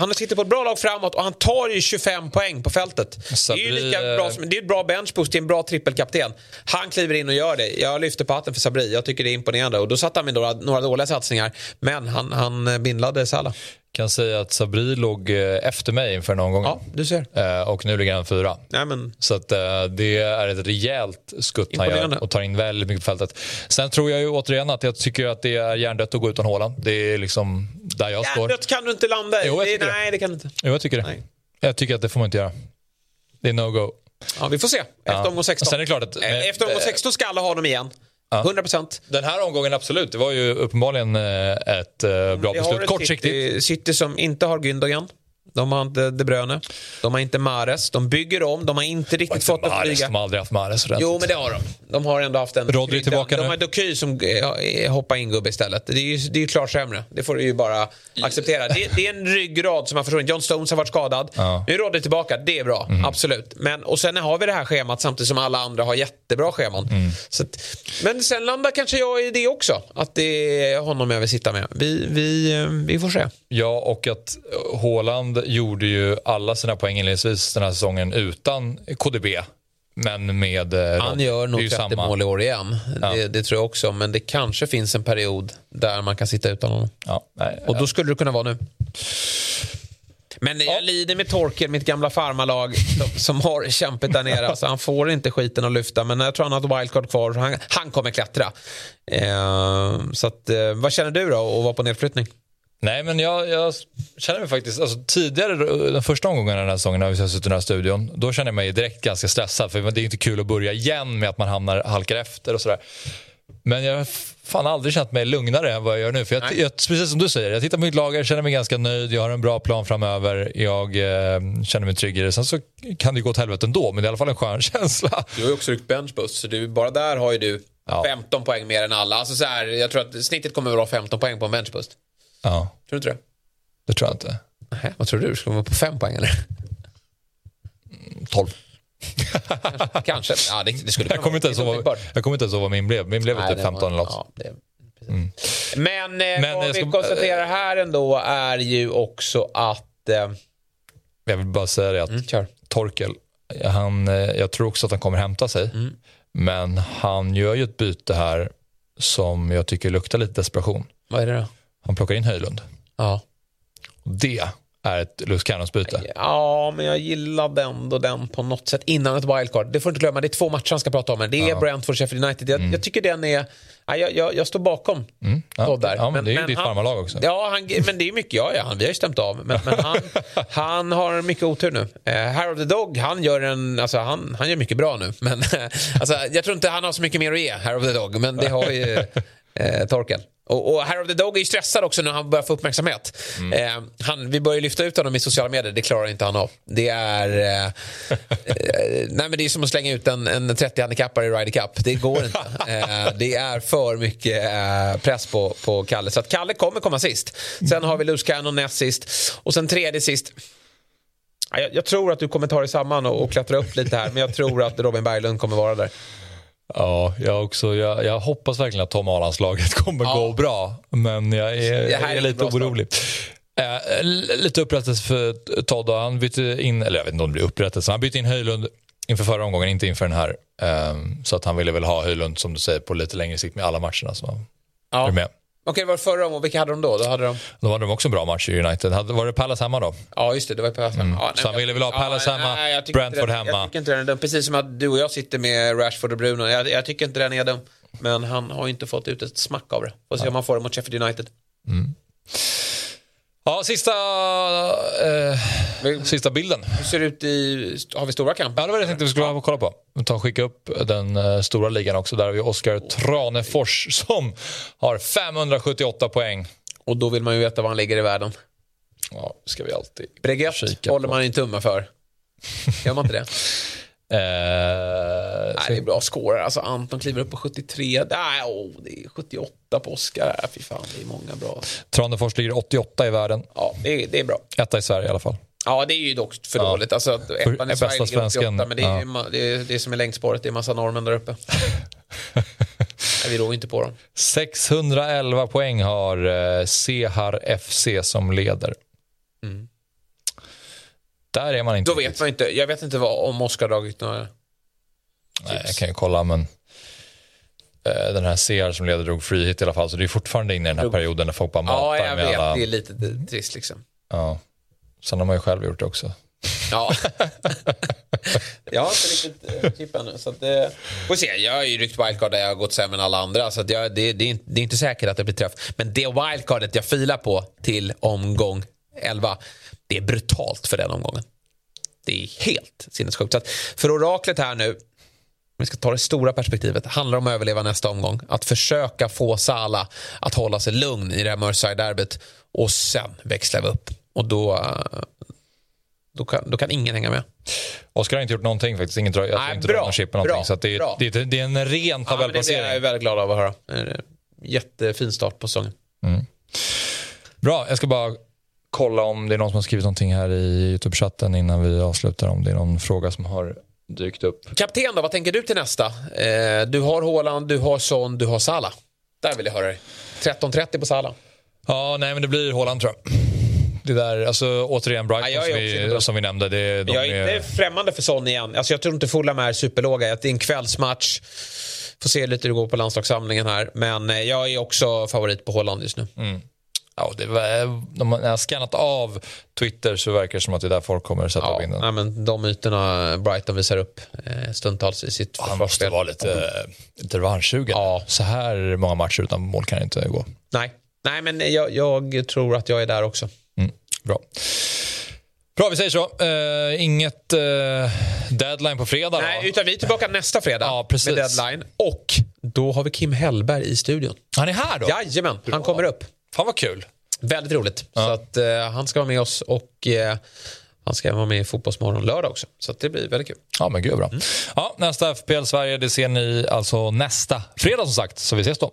han sitter på ett bra lag framåt och han tar ju 25 poäng på fältet. Det är ju lika bra som, det är ett bra benchboost till en bra trippelkapten. Han kliver in och gör det. Jag lyfter på hatten för Sabri. Jag tycker det är imponerande. Och då satt han med några, några dåliga satsningar. Men han, han bindlade Salah kan säga att Sabri låg eh, efter mig inför en omgång. Ja, du ser. Eh, och nu ligger han fyra. Ja, men... Så att, eh, det är ett rejält skutt han gör och tar in väldigt mycket på fältet. Sen tror jag ju återigen att jag tycker att det är hjärndött att gå utan Håland. Det är liksom där jag står. Hjärndött kan du inte landa i. Jo, det, nej, det kan du inte. Jo, jag tycker det. Nej. Jag tycker att det får man inte göra. Det är no-go. Ja, vi får se. Efter ja. omgång 16. Sen är det klart att, Efter omgång 16 ska alla ha dem igen. Ja. 100%. Den här omgången absolut. Det var ju uppenbarligen eh, ett eh, bra beslut. Kortsiktigt. City, City som inte har Gündogan. De har inte De Bruyne. De har inte Mares. De bygger om. De har inte riktigt fått att flyga. De har aldrig haft Mares ordentligt. Jo, men det har de. De har ändå haft en... Rodri tillbaka de, nu. De har Doky som hoppar in gubbe istället. Det är ju det är klart sämre. Det får du ju bara acceptera. Det, det är en ryggrad som har försvunnit. John Stones har varit skadad. Ja. Nu är Rodri tillbaka. Det är bra. Mm. Absolut. Men, och sen har vi det här schemat samtidigt som alla andra har jättebra scheman. Mm. Att, men sen landar kanske jag i det också. Att det är honom jag vill sitta med. Vi, vi, eh, vi får se. Ja, och att Håland gjorde ju alla sina poäng inledningsvis den här säsongen utan KDB. Men med eh, Han gör nog 30 samma. mål i år igen. Ja. Det, det, tror jag också. Men det kanske finns en period där man kan sitta utan honom. Ja, nej, och då skulle det kunna vara nu. Men jag lider med Torkel, mitt gamla farmarlag som, som har kämpet där nere. Alltså, han får inte skiten att lyfta, men jag tror han har ett wildcard kvar. Han, han kommer klättra. Eh, så att, eh, vad känner du då att vara på nedflyttning? Nej, men jag, jag, känner mig faktiskt... Alltså, tidigare, den första omgången den här säsongen när vi har suttit i den här studion, då känner jag mig direkt ganska stressad. För det är inte kul att börja igen med att man hamnar, halkar efter och sådär. Men jag har fan aldrig känt mig lugnare än vad jag gör nu. För jag, jag, precis som du säger, jag tittar på mitt lag, jag känner mig ganska nöjd, jag har en bra plan framöver, jag eh, känner mig trygg i det. Sen så kan det gå åt helvete ändå, men det är i alla fall en skön känsla. Du har ju också ryckt benchboost, så du, bara där har ju du ja. 15 poäng mer än alla. Alltså så här, jag tror att snittet kommer att vara 15 poäng på en benchboost. Ja. Tror du inte det? Det tror jag inte. Nej, vad tror du? Ska man vara på fem poäng eller? 12. Kanske. Kanske. Ja, det, det skulle jag, kommer inte ens ihåg, jag kommer inte ens ihåg vad min blev. Min blev typ 15 eller något. Ja, det, mm. Men, eh, Men vad vi ska, konstaterar här ändå är ju också att... Eh, jag vill bara säga det att mm, Torkel, han, eh, jag tror också att han kommer hämta sig. Mm. Men han gör ju ett byte här som jag tycker luktar lite desperation. Vad är det då? Han plockar in Höjlund. Ja. Och det är ett Lewis Cannons-byte. Ja, men jag gillade ändå den på något sätt innan ett wildcard. Det får du inte glömma, det är två matcher han ska prata om. Här. Det är ja. Brentford Sheffield United. Jag, mm. jag, tycker den är... Ja, jag, jag, jag står bakom mm. ja. där. Ja, men, men det är ju men ditt farmarlag också. Ja, han, men det är mycket, ja, ja han, vi har ju stämt av. Men, men han, han har mycket otur nu. Uh, Hair of the Dog, han gör, en, alltså, han, han gör mycket bra nu. Men alltså, jag tror inte han har så mycket mer att ge, Hair of the Dog. Men det har ju uh, Torkel. Och, och Hair of the Dog är ju stressad också när han börjar få uppmärksamhet. Mm. Eh, han, vi börjar lyfta ut honom i sociala medier, det klarar inte han av. Det är, eh, eh, nej men det är som att slänga ut en, en 30-handikappare i Ryder Cup. Det går inte. Eh, det är för mycket eh, press på, på Kalle. Så att Kalle kommer komma sist. Sen har vi Luz Cannon näst sist. Och sen tredje sist. Jag, jag, tror att du kommer ta dig samman och, och klättra upp lite här, men jag tror att Robin Berglund kommer vara där. Ja, jag, också, jag, jag hoppas verkligen att Tom Arlands-laget kommer ja. gå bra. Men jag är, jag är lite orolig. Eh, lite upprättelse för Todd. Han bytte in, eller jag vet inte om det blir upprättelse, han bytte in Höjlund inför förra omgången, inte inför den här. Eh, så att han ville väl ha Höjlund, som du säger, på lite längre sikt med alla matcherna. Så ja. är med. Okej, det var förra om vilka hade de då? Då hade de, då hade de också en bra match i United. Var det Palace hemma då? Ja, just det. Det var Palace hemma. Mm. Ja, så han ville väl ha Palace ja, hemma, nej, Brentford den, hemma. Jag tycker inte den är dum. Precis som att du och jag sitter med Rashford och Bruno. Jag, jag tycker inte den är dum. Men han har inte fått ut ett smack av det. Får se om han får det mot Sheffield United. Mm. Ja, sista, eh, sista bilden. Hur ser det ut i... Har vi stora kamper? Ja, det var det jag tänkte vi skulle ja. kolla på. Ta och skicka upp den eh, stora ligan också. Där har vi Oskar Tranefors som har 578 poäng. Och då vill man ju veta var han ligger i världen. Ja, ska vi alltid Breguet håller man en tumme för. Gör man inte det? Eh, Nej, det är bra scorer. Alltså Anton kliver upp på 73. Nej, oh, det är 78 på Oskar. Fy fan, det är många bra. Tranefors ligger 88 i världen. Ja, det är, det är bra. Etta i Sverige i alla fall. Ja, det är ju dock för ja. dåligt. Alltså, ettan i Sverige ligger 88, men det är, ja. det, är, det är som är längdspåret. Det är massa norrmän där uppe. Nej, vi rår inte på dem. 611 poäng har eh, Sehar FC som leder. Mm. Där är man inte. Då vet man inte. Jag vet inte vad, om Oskar dragit några Nej, jag kan ju kolla men eh, den här CR som leder drog free hit i alla fall så det är fortfarande inne i den här perioden när folk bara matar Ja, jag vet. Alla... Det är lite trist liksom. Ja. Sen har man ju själv gjort det också. Ja. jag har inte riktigt uh, chippat nu. Så att, uh, får se. Jag har ju ryckt wildcard där jag har gått sämre än alla andra. Så att jag, det, det, är inte, det är inte säkert att det blir träff. Men det wildcardet jag filar på till omgång 11, det är brutalt för den omgången. Det är helt sinnessjukt. Så att för oraklet här nu, om vi ska ta det stora perspektivet, handlar om att överleva nästa omgång. Att försöka få Sala att hålla sig lugn i det här Merseyside-derbyt och sen växlar vi upp. Och då, då kan, då kan ingen hänga med. Oskar har inte gjort någonting faktiskt. Ingen dra, Nej, inte bra, chip någonting. Bra, så det, är, det, det, är en ren tabellplacering. Ja, det är jag väldigt glad av att höra. Jättefin start på säsongen. Mm. Bra, jag ska bara kolla om det är någon som har skrivit någonting här i Youtube-chatten innan vi avslutar. Om det är någon fråga som har dykt upp. Kapten då, vad tänker du till nästa? Eh, du har Håland, du har Son, du har Sala. Där vill jag höra dig. 13.30 på Sala. Ja, nej men det blir Håland tror jag. Det där, alltså återigen Brighton ja, som, vi, som vi nämnde. Det, de jag är, är inte främmande för Son igen. Alltså, jag tror inte Fulham är superlåga. Det är en kvällsmatch. Får se lite hur det går på landslagssamlingen här. Men eh, jag är också favorit på Håland just nu. Mm. Ja, det var, de har skannat av Twitter så verkar det som att det är där folk kommer sätta ja, in den. men de ytorna Brighton visar upp eh, stundtals i sitt Han måste vara lite, mm. lite revanschsugen. Ja. Så här många matcher utan mål kan inte gå. Nej, Nej men jag, jag tror att jag är där också. Mm. Bra. Bra, vi säger så. Uh, inget uh, deadline på fredag Nej, utan vi är tillbaka nästa fredag ja, precis. med deadline. Och då har vi Kim Hellberg i studion. Han är här då? Jajamän, han kommer upp. Fan vad kul. Väldigt roligt. Ja. Så att, uh, han ska vara med oss och uh, han ska vara med i Fotbollsmorgon lördag också. Så det blir väldigt kul. Ja men gud bra. Mm. Ja, nästa FPL Sverige det ser ni alltså nästa fredag som sagt. Så vi ses då.